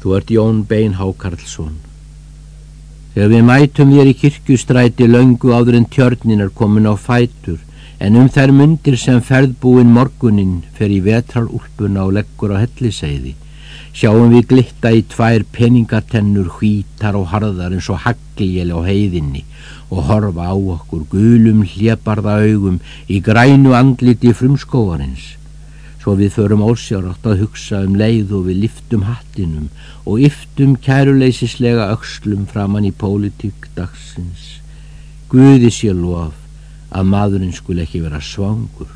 Þú ert Jón Bein Hákarlsson. Þegar við mætum þér í kirkjustræti löngu áður en tjörnin er komin á fætur, en um þær myndir sem ferðbúin morgunin fer í vetralúlpuna og leggur á helliseiði, sjáum við glitta í tvær peningatennur hvítar og harðar eins og haggljel á heiðinni og horfa á okkur gulum hleparða augum í grænu andliti frumskóarins svo við förum ósjárátt að hugsa um leið og við liftum hattinum og yftum kæruleysislega öxlum framann í pólitík dagsins. Guði sé lof að maðurinn skul ekki vera svangur.